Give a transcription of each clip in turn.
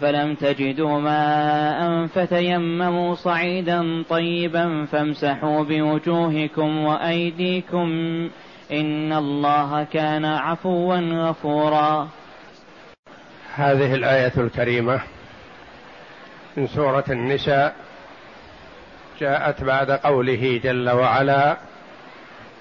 فلم تجدوا ماء فتيمموا صعيدا طيبا فامسحوا بوجوهكم وأيديكم إن الله كان عفوا غفورا. هذه الآية الكريمة من سورة النساء جاءت بعد قوله جل وعلا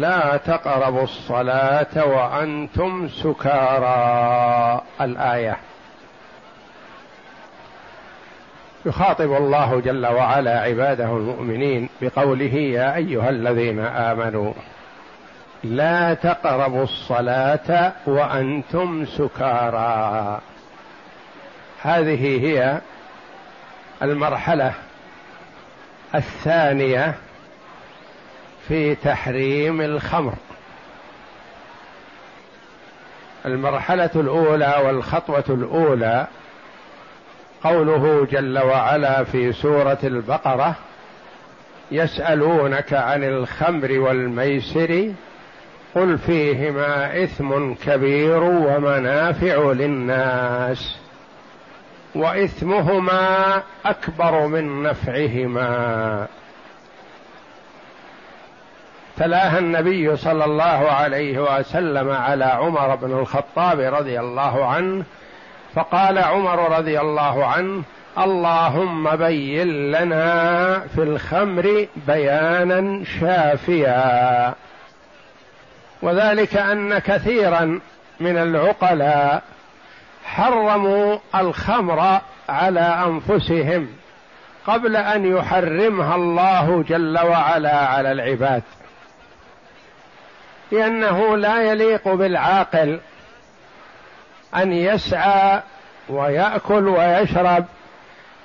لا تقربوا الصلاة وأنتم سكارى. الآية. يخاطب الله جل وعلا عباده المؤمنين بقوله يا أيها الذين آمنوا لا تقربوا الصلاة وأنتم سكارى. هذه هي المرحلة الثانية في تحريم الخمر. المرحلة الأولى والخطوة الأولى قوله جل وعلا في سورة البقرة يسألونك عن الخمر والميسر قل فيهما إثم كبير ومنافع للناس وإثمهما أكبر من نفعهما. تلاها النبي صلى الله عليه وسلم على عمر بن الخطاب رضي الله عنه فقال عمر رضي الله عنه اللهم بين لنا في الخمر بيانا شافيا وذلك أن كثيرا من العقلاء حرموا الخمر على أنفسهم قبل أن يحرمها الله جل وعلا على العباد. لأنه لا يليق بالعاقل أن يسعى ويأكل ويشرب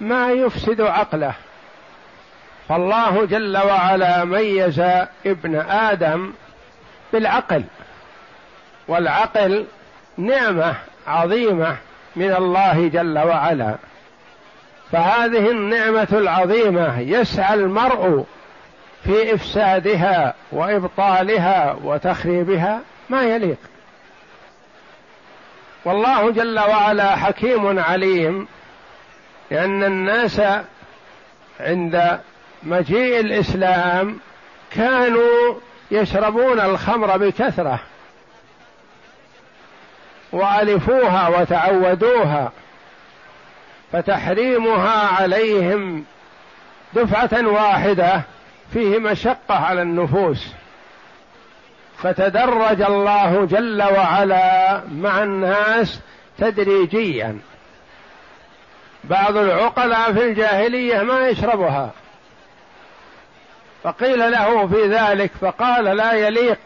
ما يفسد عقله. فالله جل وعلا ميز ابن آدم بالعقل والعقل نعمة عظيمة من الله جل وعلا. فهذه النعمة العظيمة يسعى المرء في إفسادها وإبطالها وتخريبها ما يليق. والله جل وعلا حكيم عليم لأن الناس عند مجيء الإسلام كانوا يشربون الخمر بكثرة وألفوها وتعودوها فتحريمها عليهم دفعة واحدة فيه مشقة على النفوس. فتدرج الله جل وعلا مع الناس تدريجيا. بعض العقلاء في الجاهلية ما يشربها. فقيل له في ذلك فقال لا يليق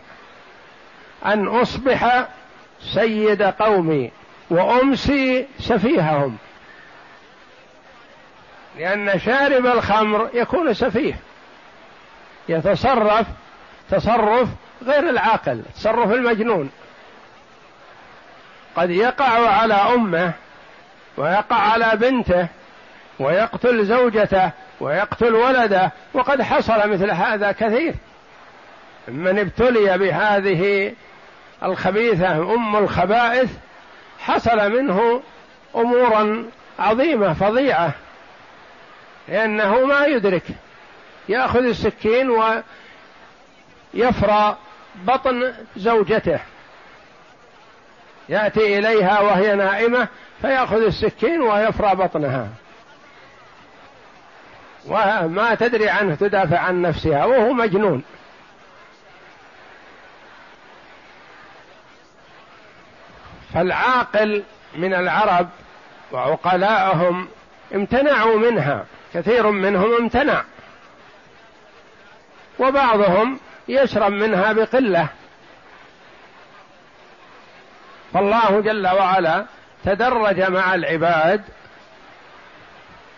أن أصبح سيد قومي وأمسي سفيههم لأن شارب الخمر يكون سفيه. يتصرف تصرف غير العاقل تصرف المجنون. قد يقع على أمه ويقع على بنته ويقتل زوجته ويقتل ولده وقد حصل مثل هذا كثير. من ابتلي بهذه الخبيثة أم الخبائث حصل منه أمورا عظيمة فظيعة لأنه ما يدرك ياخذ السكين ويفرى بطن زوجته. يأتي إليها وهي نائمة فيأخذ السكين ويفرى بطنها. وما تدري عنه تدافع عن نفسها وهو مجنون. فالعاقل من العرب وعقلاءهم امتنعوا منها كثير منهم امتنع. وبعضهم يشرب منها بقلة. فالله جل وعلا تدرج مع العباد.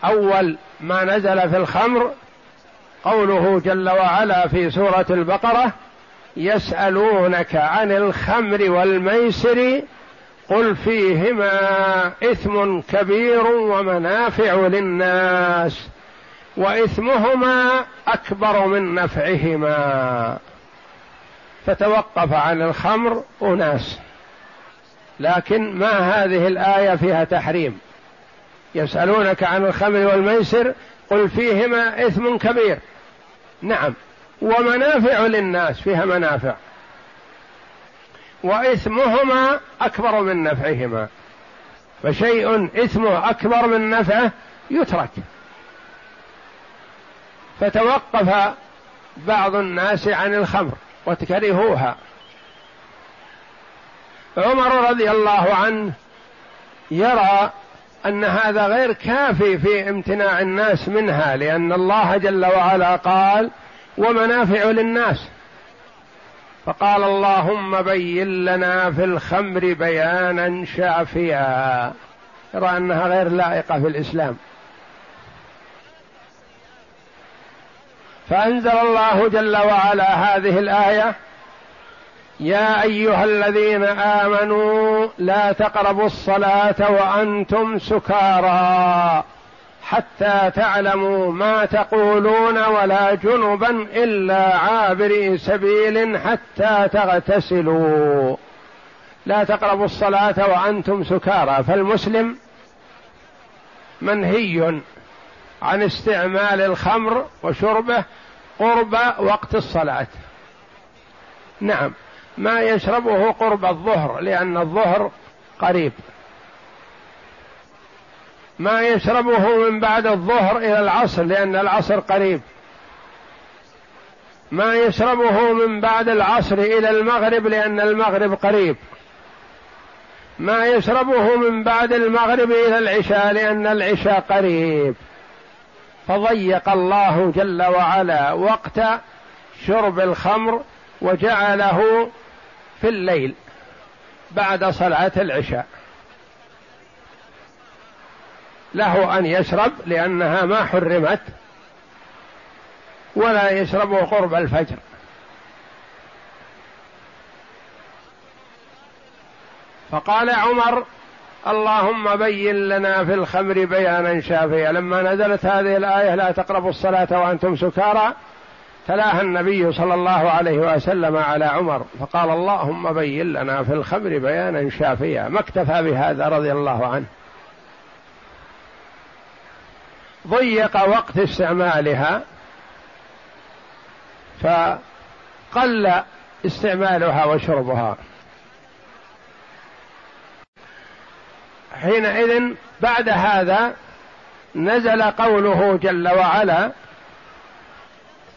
أول ما نزل في الخمر قوله جل وعلا في سورة البقرة يسألونك عن الخمر والميسر قل فيهما إثم كبير ومنافع للناس. وإثمهما أكبر من نفعهما. فتوقف عن الخمر أناس. لكن ما هذه الآية فيها تحريم؟ يسألونك عن الخمر والميسر قل فيهما إثم كبير. نعم. ومنافع للناس فيها منافع. وإثمهما أكبر من نفعهما. فشيء إثمه أكبر من نفعه يترك. فتوقف بعض الناس عن الخمر وكرهوها عمر رضي الله عنه يرى أن هذا غير كافي في امتناع الناس منها لأن الله جل وعلا قال ومنافع للناس فقال اللهم بين لنا في الخمر بيانا شافيا يرى أنها غير لائقة في الإسلام. فأنزل الله جل وعلا هذه الآية يا أيها الذين آمنوا لا تقربوا الصلاة وأنتم سكارى حتى تعلموا ما تقولون ولا جنبا إلا عابري سبيل حتى تغتسلوا. لا تقربوا الصلاة وأنتم سكارى. فالمسلم منهي عن استعمال الخمر وشربه قرب وقت الصلاة. نعم ما يشربه قرب الظهر لأن الظهر قريب. ما يشربه من بعد الظهر إلى العصر لأن العصر قريب. ما يشربه من بعد العصر إلى المغرب لأن المغرب قريب. ما يشربه من بعد المغرب إلى العشاء لأن العشاء قريب. فضيق الله جل وعلا وقت شرب الخمر وجعله في الليل بعد صلاة العشاء. له أن يشرب لأنها ما حرمت ولا يشربه قرب الفجر. فقال عمر اللهم بين لنا في الخمر بيانا شافيا. لما نزلت هذه الآية لا تقربوا الصلاة وأنتم سكارى. تلاها النبي صلى الله عليه وسلم على عمر. فقال اللهم بين لنا في الخمر بيانا شافيا. ما اكتفى بهذا رضي الله عنه. ضيق وقت استعمالها. فقل استعمالها وشربها. حينئذ بعد هذا نزل قوله جل وعلا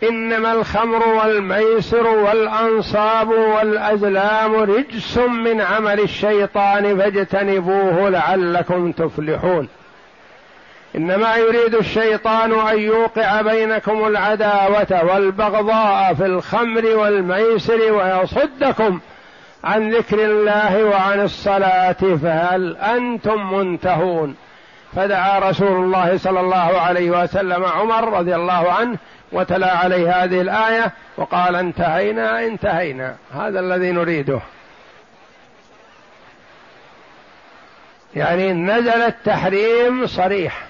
إنما الخمر والميسر والأنصاب والأزلام رجس من عمل الشيطان فاجتنبوه لعلكم تفلحون. إنما يريد الشيطان أن يوقع بينكم العداوة والبغضاء في الخمر والميسر ويصدكم عن ذكر الله وعن الصلاة فهل أنتم منتهون؟ فدعا رسول الله صلى الله عليه وسلم عمر رضي الله عنه وتلا عليه هذه الآية وقال انتهينا انتهينا. هذا الذي نريده. يعني نزل التحريم صريح.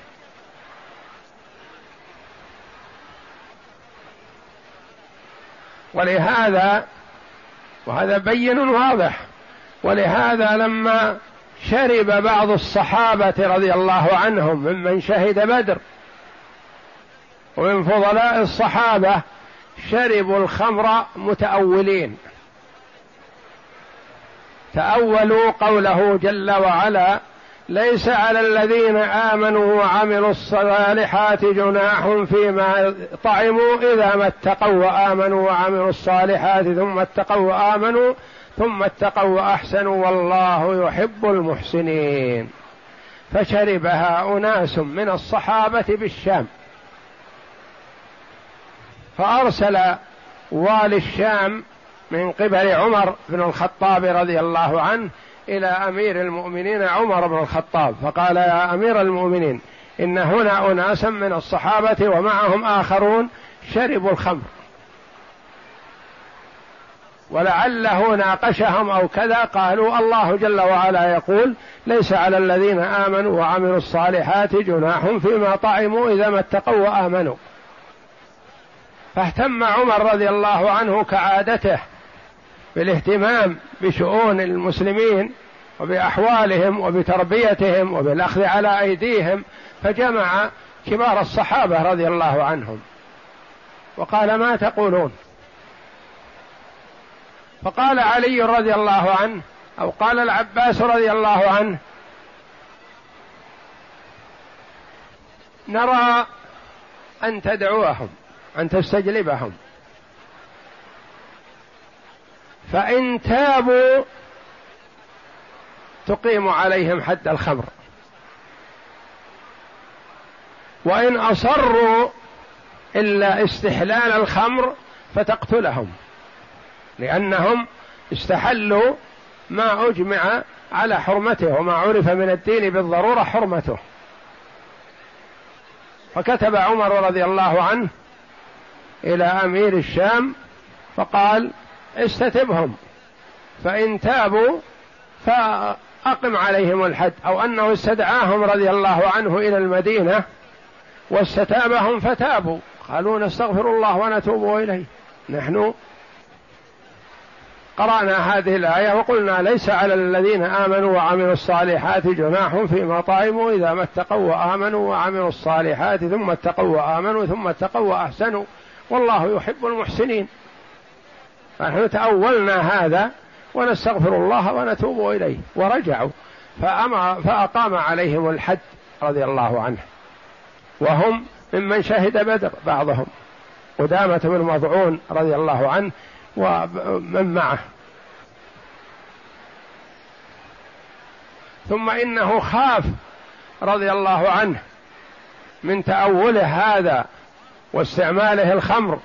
ولهذا وهذا بين واضح. ولهذا لما شرب بعض الصحابة رضي الله عنهم ممن شهد بدر ومن فضلاء الصحابة شربوا الخمر متأولين. تأولوا قوله جل وعلا ليس على الذين آمنوا وعملوا الصالحات جناح فيما طعموا إذا ما اتقوا وآمنوا وعملوا الصالحات ثم اتقوا وآمنوا ثم اتقوا وأحسنوا والله يحب المحسنين. فشربها اناس من الصحابة بالشام. فأرسل والي الشام من قبل عمر بن الخطاب رضي الله عنه إلى أمير المؤمنين عمر بن الخطاب فقال يا أمير المؤمنين إن هنا أناسا من الصحابة ومعهم آخرون شربوا الخمر. ولعله ناقشهم أو كذا قالوا الله جل وعلا يقول ليس على الذين آمنوا وعملوا الصالحات جناح فيما طعموا إذا ما اتقوا وآمنوا. فاهتم عمر رضي الله عنه كعادته بالاهتمام بشؤون المسلمين وبأحوالهم وبتربيتهم وبالأخذ على أيديهم فجمع كبار الصحابة رضي الله عنهم. وقال ما تقولون؟ فقال علي رضي الله عنه أو قال العباس رضي الله عنه نرى أن تدعوهم أن تستجلبهم. فإن تابوا تقيم عليهم حد الخمر. وإن أصروا إلا استحلال الخمر فتقتلهم لأنهم استحلوا ما أجمع على حرمته وما عرف من الدين بالضرورة حرمته. فكتب عمر رضي الله عنه إلى أمير الشام فقال استتبهم. فإن تابوا فأقم عليهم الحد. أو أنه استدعاهم رضي الله عنه إلى المدينة واستتابهم فتابوا. قالوا نستغفر الله ونتوب إليه. نحن قرأنا هذه الآية وقلنا ليس على الذين آمنوا وعملوا الصالحات جناح فيما طعموا. إذا ما اتقوا وآمنوا وعملوا الصالحات ثم اتقوا وآمنوا ثم اتقوا وأحسنوا. والله يحب المحسنين. فنحن تأولنا هذا ونستغفر الله ونتوب إليه. ورجعوا. فأمر فأقام عليهم الحد رضي الله عنه. وهم ممن شهد بدر بعضهم. قدامة بن مضعون رضي الله عنه ومن معه. ثم إنه خاف رضي الله عنه من تأوله هذا واستعماله الخمر.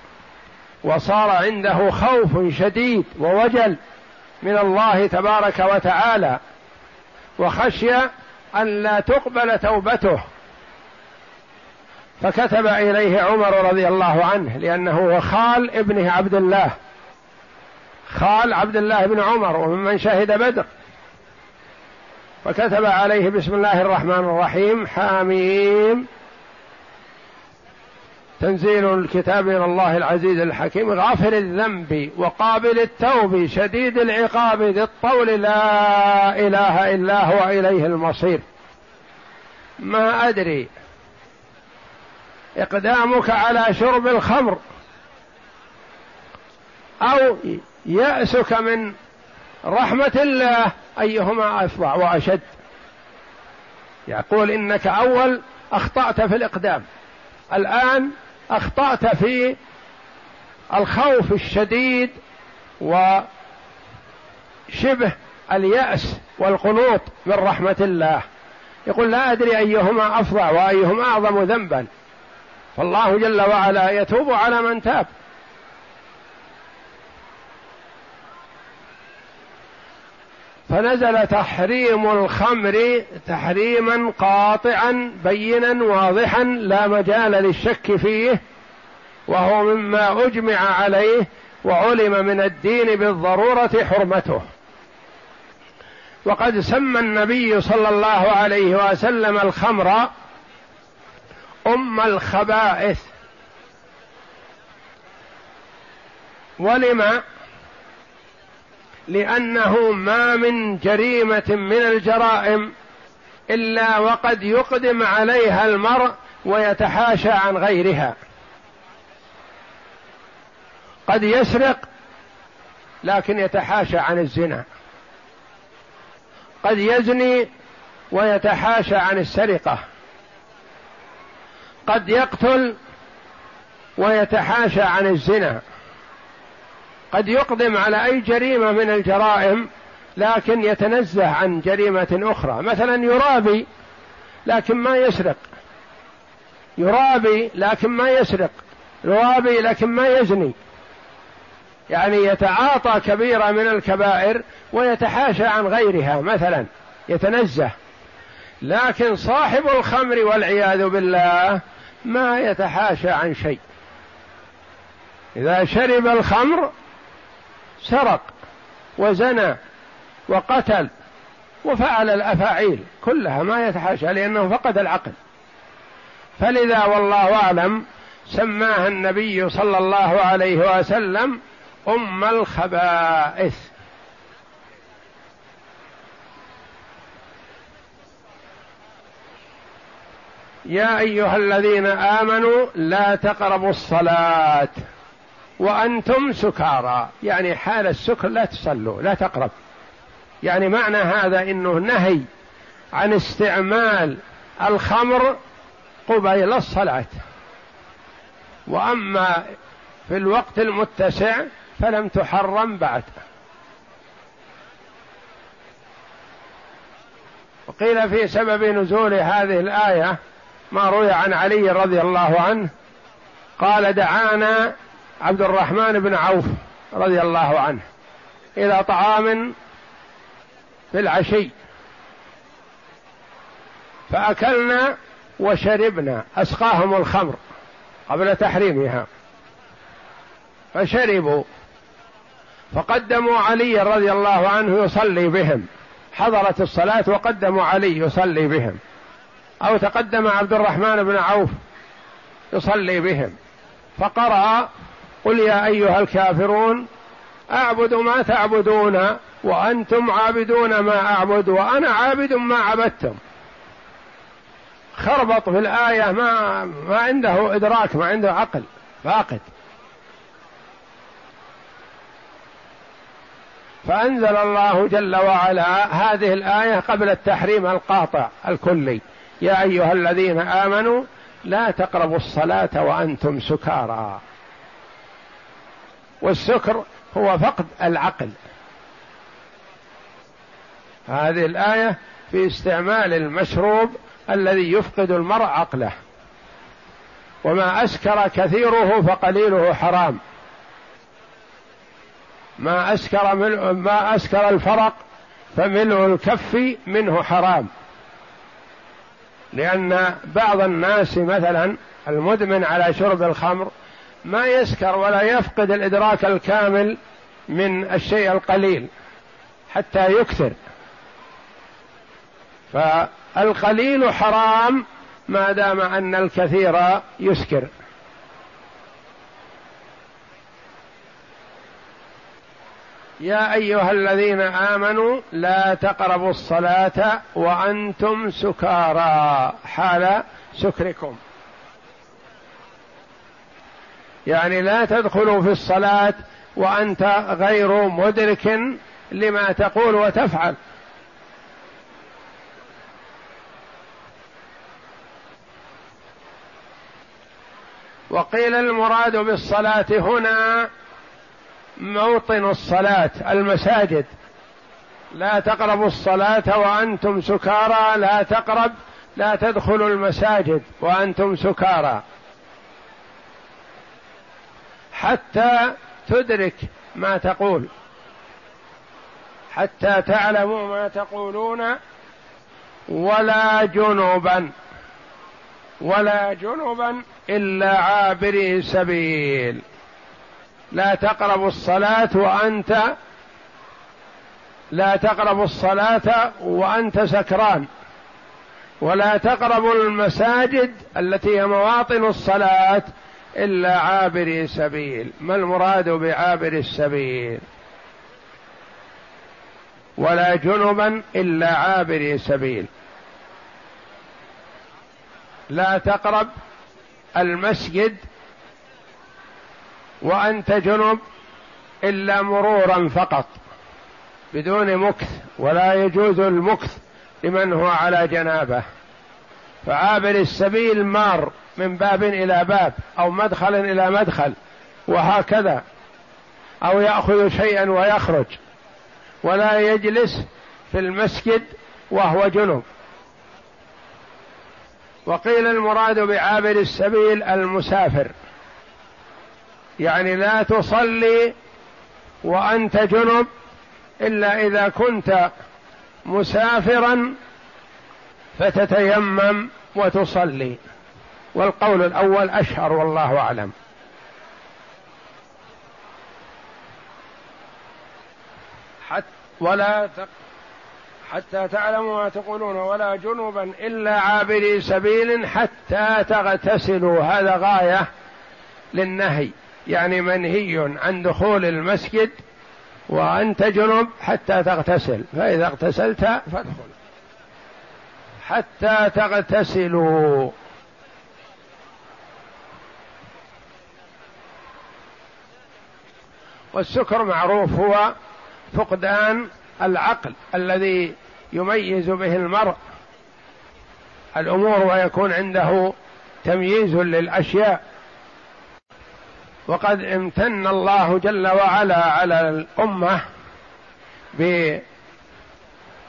وصار عنده خوف شديد ووجل من الله تبارك وتعالى وخشي أن لا تقبل توبته. فكتب إليه عمر رضي الله عنه لأنه هو خال ابنه عبد الله. خال عبد الله بن عمر وممن شهد بدر. فكتب عليه بسم الله الرحمن الرحيم حاميم. تنزيل الكتاب من الله العزيز الحكيم غافر الذنب وقابل التوب شديد العقاب ذي الطول لا إله إلا هو إليه المصير. ما أدري. إقدامك على شرب الخمر أو يأسك من رحمة الله أيهما افظع وأشد. يقول إنك أول أخطأت في الإقدام. الآن أخطأت في الخوف الشديد وشبه اليأس والقنوط من رحمة الله. يقول لا أدري أيهما افظع وأيهما أعظم ذنبا. فالله جل وعلا يتوب على من تاب. فنزل تحريم الخمر تحريما قاطعا بينا واضحا لا مجال للشك فيه وهو مما أجمع عليه وعلم من الدين بالضرورة حرمته. وقد سمى النبي صلى الله عليه وسلم الخمر أم الخبائث. ولم لأنه ما من جريمة من الجرائم إلا وقد يقدم عليها المرء ويتحاشى عن غيرها. قد يسرق لكن يتحاشى عن الزنا. قد يزني ويتحاشى عن السرقة. قد يقتل ويتحاشى عن الزنا. قد يقدم على أي جريمة من الجرائم لكن يتنزه عن جريمة أخرى. مثلا يرابي لكن ما يسرق. يرابي لكن ما يسرق. يرابي لكن ما يزني. يعني يتعاطى كبيرة من الكبائر ويتحاشى عن غيرها مثلا يتنزه. لكن صاحب الخمر والعياذ بالله ما يتحاشى عن شيء. إذا شرب الخمر سرق وزنى وقتل وفعل الأفاعيل كلها ما يتحاشى لأنه فقد العقل. فلذا والله أعلم سماها النبي صلى الله عليه وسلم أم الخبائث. يا أيها الذين آمنوا لا تقربوا الصلاة. وأنتم سكارى. يعني حال السكر لا تصلوا لا تقرب. يعني معنى هذا إنه نهي عن استعمال الخمر قبيل الصلاة. وأما في الوقت المتسع فلم تحرم بعد. وقيل في سبب نزول هذه الآية ما روي عن علي رضي الله عنه قال دعانا عبد الرحمن بن عوف رضي الله عنه إلى طعام في العشي. فأكلنا وشربنا أسقاهم الخمر قبل تحريمها. فشربوا. فقدموا علي رضي الله عنه يصلي بهم. حضرت الصلاة وقدموا علي يصلي بهم. أو تقدم عبد الرحمن بن عوف يصلي بهم. فقرأ قل يا أيها الكافرون أعبد ما تعبدون وأنتم عابدون ما أعبد وأنا عابد ما عبدتم. خربط في الآية ما ما عنده إدراك ما عنده عقل فاقد. فأنزل الله جل وعلا هذه الآية قبل التحريم القاطع الكلي. يا أيها الذين آمنوا لا تقربوا الصلاة وأنتم سكارى. والسكر هو فقد العقل. هذه الآية في استعمال المشروب الذي يفقد المرء عقله. وما أسكر كثيره فقليله حرام. ما أسكر ما أسكر الفرق فملء الكف منه حرام. لأن بعض الناس مثلا المدمن على شرب الخمر ما يسكر ولا يفقد الإدراك الكامل من الشيء القليل حتى يكثر. فالقليل حرام ما دام أن الكثير يسكر. يا أيها الذين آمنوا لا تقربوا الصلاة وأنتم سكارى. حال سكركم. يعني لا تدخلوا في الصلاة وأنت غير مدرك لما تقول وتفعل. وقيل المراد بالصلاة هنا موطن الصلاة المساجد. لا تقربوا الصلاة وأنتم سكارى لا تقرب لا تدخلوا المساجد وأنتم سكارى. حتى تدرك ما تقول. حتى تعلموا ما تقولون ولا جنبا ولا جنبا إلا عابري سبيل. لا تقربوا الصلاة وأنت لا تقربوا الصلاة وأنت سكران. ولا تقربوا المساجد التي هي مواطن الصلاة إلا عابري سبيل ما المراد بعابر السبيل؟ ولا جنبا إلا عابري سبيل. لا تقرب المسجد وأنت جنب إلا مرورا فقط بدون مكث ولا يجوز المكث لمن هو على جنابة. فعابر السبيل مار. من باب إلى باب أو مدخل إلى مدخل وهكذا أو يأخذ شيئا ويخرج ولا يجلس في المسجد وهو جنب. وقيل المراد بعابر السبيل المسافر يعني لا تصلي وأنت جنب إلا إذا كنت مسافرا فتتيمم وتصلي. والقول الأول أشهر والله أعلم. حتى ولا حتى تعلموا ما تقولون ولا جنبا إلا عابري سبيل حتى تغتسلوا. هذا غاية للنهي يعني منهي عن دخول المسجد وأنت جنب حتى تغتسل. فإذا اغتسلت فادخل. حتى تغتسلوا. والسكر معروف هو فقدان العقل الذي يميز به المرء. الأمور ويكون عنده تمييز للأشياء. وقد امتن الله جل وعلا على الأمة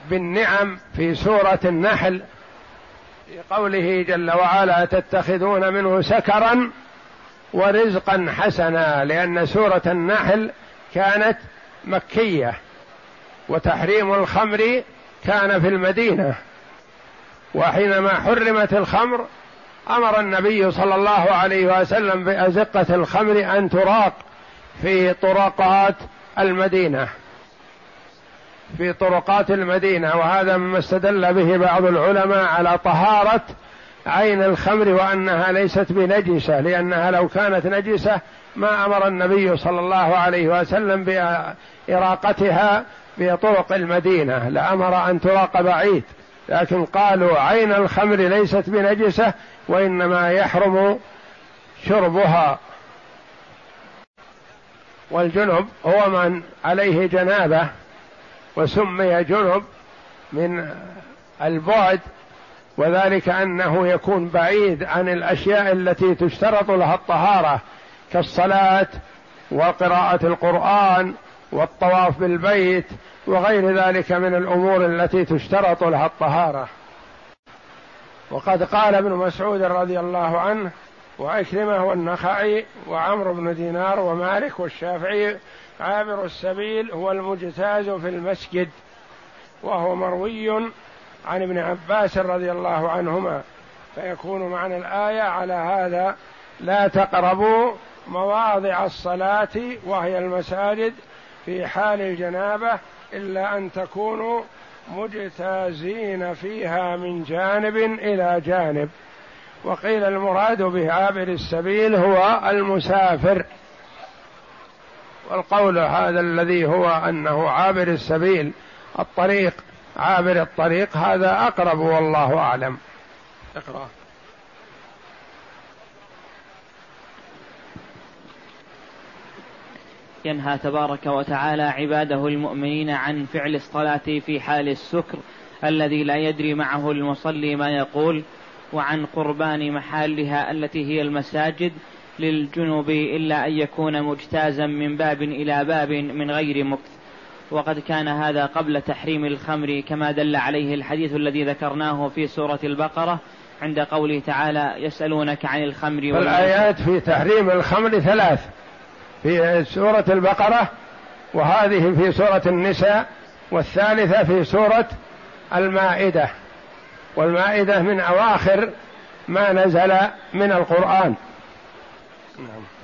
بالنعم في سورة النحل في قوله جل وعلا تتخذون منه سكرا ورزقا حسنا لأن سورة النحل كانت مكية وتحريم الخمر كان في المدينة. وحينما حرمت الخمر أمر النبي صلى الله عليه وسلم بأزقة الخمر أن تراق في طرقات المدينة. في طرقات المدينة وهذا مما استدل به بعض العلماء على طهارة عين الخمر وأنها ليست بنجسة لأنها لو كانت نجسة ما أمر النبي صلى الله عليه وسلم بإراقتها في طرق المدينة لأمر أن تراق بعيد. لكن قالوا عين الخمر ليست بنجسة وإنما يحرم شربها. والجنب هو من عليه جنابة وسمي جنب من البعد وذلك أنه يكون بعيد عن الأشياء التي تشترط لها الطهارة كالصلاة وقراءة القرآن والطواف بالبيت وغير ذلك من الأمور التي تشترط لها الطهارة. وقد قال ابن مسعود رضي الله عنه وعكرمه والنخعي وعمرو بن دينار ومالك والشافعي عابر السبيل هو المجتاز في المسجد وهو مروي عن ابن عباس رضي الله عنهما فيكون معنى الآية على هذا لا تقربوا مواضع الصلاة وهي المساجد في حال الجنابة إلا أن تكونوا مجتازين فيها من جانب إلى جانب. وقيل المراد بعابر السبيل هو المسافر. والقول هذا الذي هو أنه عابر السبيل الطريق عابر الطريق هذا أقرب والله أعلم. اقرأ. ينهى تبارك وتعالى عباده المؤمنين عن فعل الصلاة في حال السكر الذي لا يدري معه المصلي ما يقول وعن قربان محلها التي هي المساجد للجنوب إلا أن يكون مجتازا من باب إلى باب من غير مكث وقد كان هذا قبل تحريم الخمر كما دل عليه الحديث الذي ذكرناه في سورة البقرة عند قوله تعالى يسألونك عن الخمر والآيات في تحريم الخمر ثلاث. في سورة البقرة وهذه في سورة النساء والثالثة في سورة المائدة. والمائدة من أواخر ما نزل من القرآن. نعم.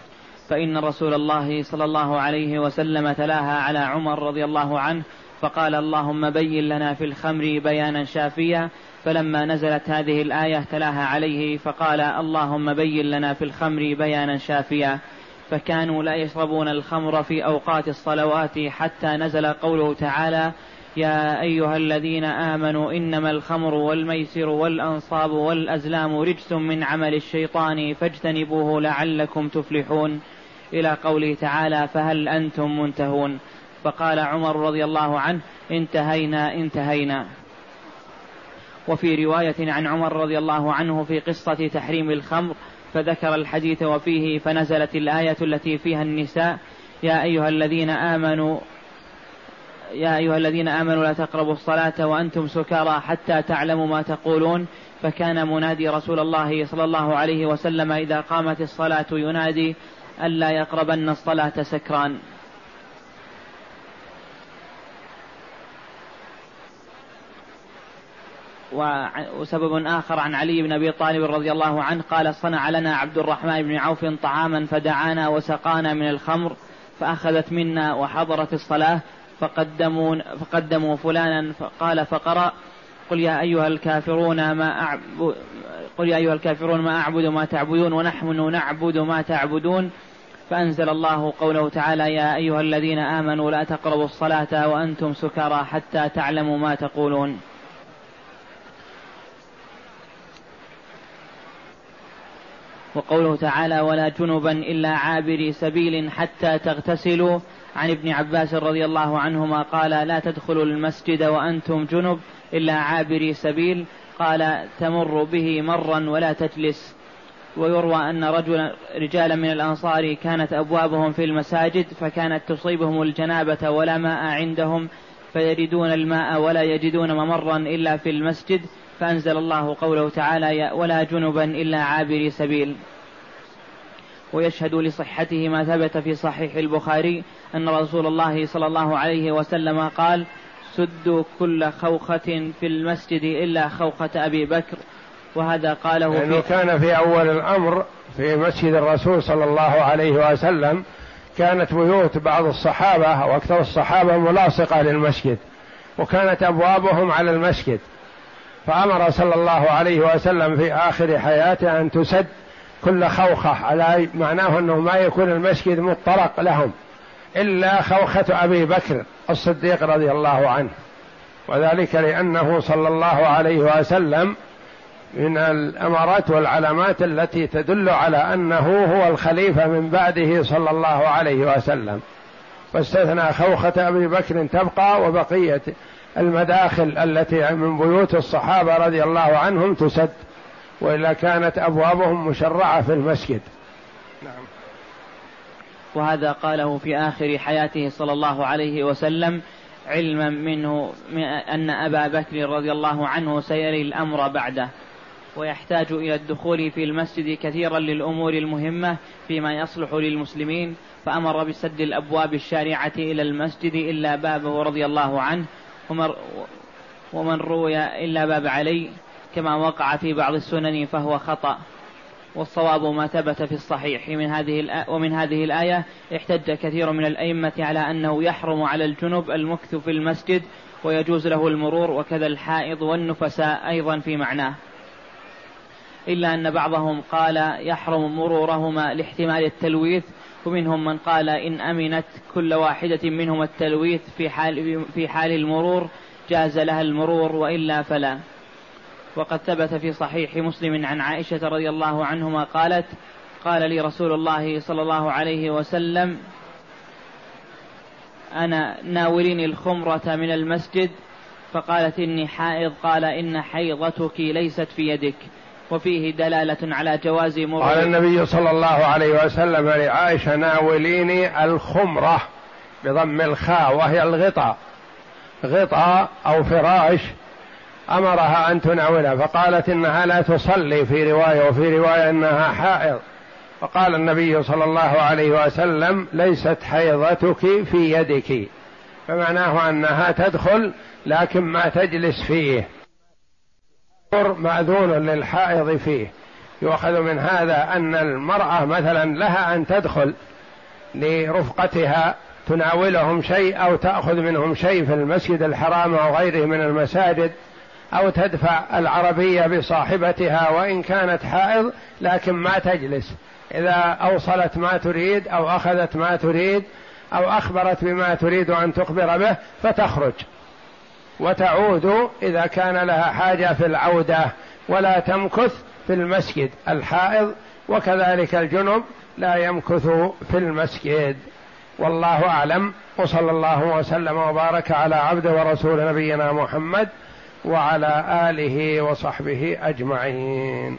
فإن رسول الله صلى الله عليه وسلم تلاها على عمر رضي الله عنه فقال اللهم بين لنا في الخمر بيانا شافيا. فلما نزلت هذه الآية تلاها عليه فقال اللهم بين لنا في الخمر بيانا شافيا. فكانوا لا يشربون الخمر في أوقات الصلوات حتى نزل قوله تعالى يا أيها الذين آمنوا إنما الخمر والميسر والأنصاب والأزلام رجس من عمل الشيطان فاجتنبوه لعلكم تفلحون. إلى قوله تعالى فهل أنتم منتهون؟ فقال عمر رضي الله عنه انتهينا انتهينا. وفي رواية عن عمر رضي الله عنه في قصة تحريم الخمر فذكر الحديث وفيه فنزلت الآية التي فيها النساء يا أيها الذين آمنوا يا أيها الذين آمنوا لا تقربوا الصلاة وأنتم سكارى حتى تعلموا ما تقولون. فكان منادي رسول الله صلى الله عليه وسلم إذا قامت الصلاة ينادي ألا يقربن الصلاة سكران. وسبب آخر عن علي بن أبي طالب رضي الله عنه قال صنع لنا عبد الرحمن بن عوف طعاما فدعانا وسقانا من الخمر فأخذت منا وحضرت الصلاة فقدموا فقدموا فلانا فقال فقرأ قل يا أيها الكافرون ما أعبد قل يا أيها الكافرون ما أعبد ما تعبدون ونحن نعبد ما تعبدون فأنزل الله قوله تعالى يا أيها الذين آمنوا لا تقربوا الصلاة وأنتم سكارى حتى تعلموا ما تقولون. وقوله تعالى ولا جنبا إلا عابري سبيل حتى تغتسلوا. عن ابن عباس رضي الله عنهما قال لا تدخلوا المسجد وأنتم جنب إلا عابري سبيل. قال تمر به مرا ولا تجلس. ويروى أن رجلا رجالا من الأنصار كانت أبوابهم في المساجد فكانت تصيبهم الجنابة ولا ماء عندهم فيجدون الماء ولا يجدون ممرا إلا في المسجد فأنزل الله قوله تعالى ولا جنبا إلا عابري سبيل. ويشهد لصحته ما ثبت في صحيح البخاري أن رسول الله صلى الله عليه وسلم قال سدوا كل خوخة في المسجد إلا خوخة أبي بكر وهذا قاله لأنه في كان في أول الأمر في مسجد الرسول صلى الله عليه وسلم كانت بيوت بعض الصحابة وأكثر الصحابة ملاصقة للمسجد وكانت أبوابهم على المسجد. فأمر صلى الله عليه وسلم في آخر حياته أن تسد كل خوخة على معناه أنه ما يكون المسجد مطرق لهم إلا خوخة أبي بكر الصديق رضي الله عنه. وذلك لأنه صلى الله عليه وسلم من الأمارات والعلامات التي تدل على أنه هو الخليفة من بعده صلى الله عليه وسلم. واستثنى خوخة أبي بكر تبقى وبقية المداخل التي من بيوت الصحابة رضي الله عنهم تسد وإلا كانت أبوابهم مشرعة في المسجد. نعم. وهذا قاله في آخر حياته صلى الله عليه وسلم علما منه أن أبا بكر رضي الله عنه سيري الأمر بعده. ويحتاج إلى الدخول في المسجد كثيرا للأمور المهمة فيما يصلح للمسلمين فأمر بسد الأبواب الشارعة إلى المسجد إلا بابه رضي الله عنه ومن روي إلا باب علي كما وقع في بعض السنن فهو خطأ. والصواب ما ثبت في الصحيح من هذه ومن هذه الآية احتج كثير من الأئمة على أنه يحرم على الجنب المكث في المسجد ويجوز له المرور وكذا الحائض والنفساء أيضا في معناه. إلا أن بعضهم قال يحرم مرورهما لاحتمال التلويث ومنهم من قال إن أمنت كل واحدة منهما التلويث في حال في حال المرور جاز لها المرور وإلا فلا. وقد ثبت في صحيح مسلم عن عائشة رضي الله عنهما قالت قال لي رسول الله صلى الله عليه وسلم أنا ناولني الخمرة من المسجد فقالت إني حائض قال إن حيضتك ليست في يدك. وفيه دلالة على جواز مرور قال النبي صلى الله عليه وسلم لعائشة ناوليني الخمرة بضم الخاء وهي الغطاء. غطاء أو فراش أمرها أن تناولها فقالت إنها لا تصلي في رواية وفي رواية إنها حائض. فقال النبي صلى الله عليه وسلم ليست حيضتك في يدك. فمعناه أنها تدخل لكن ما تجلس فيه. مأذون للحائض فيه. يؤخذ من هذا أن المرأة مثلا لها أن تدخل لرفقتها تناولهم شيء أو تأخذ منهم شيء في المسجد الحرام أو غيره من المساجد أو تدفع العربية بصاحبتها وإن كانت حائض لكن ما تجلس. إذا أوصلت ما تريد أو أخذت ما تريد أو أخبرت بما تريد أن تخبر به فتخرج. وتعود إذا كان لها حاجة في العودة ولا تمكث في المسجد الحائض وكذلك الجنب لا يمكث في المسجد. والله أعلم. وصلى الله وسلم وبارك على عبد ورسول نبينا محمد وعلى آله وصحبه أجمعين.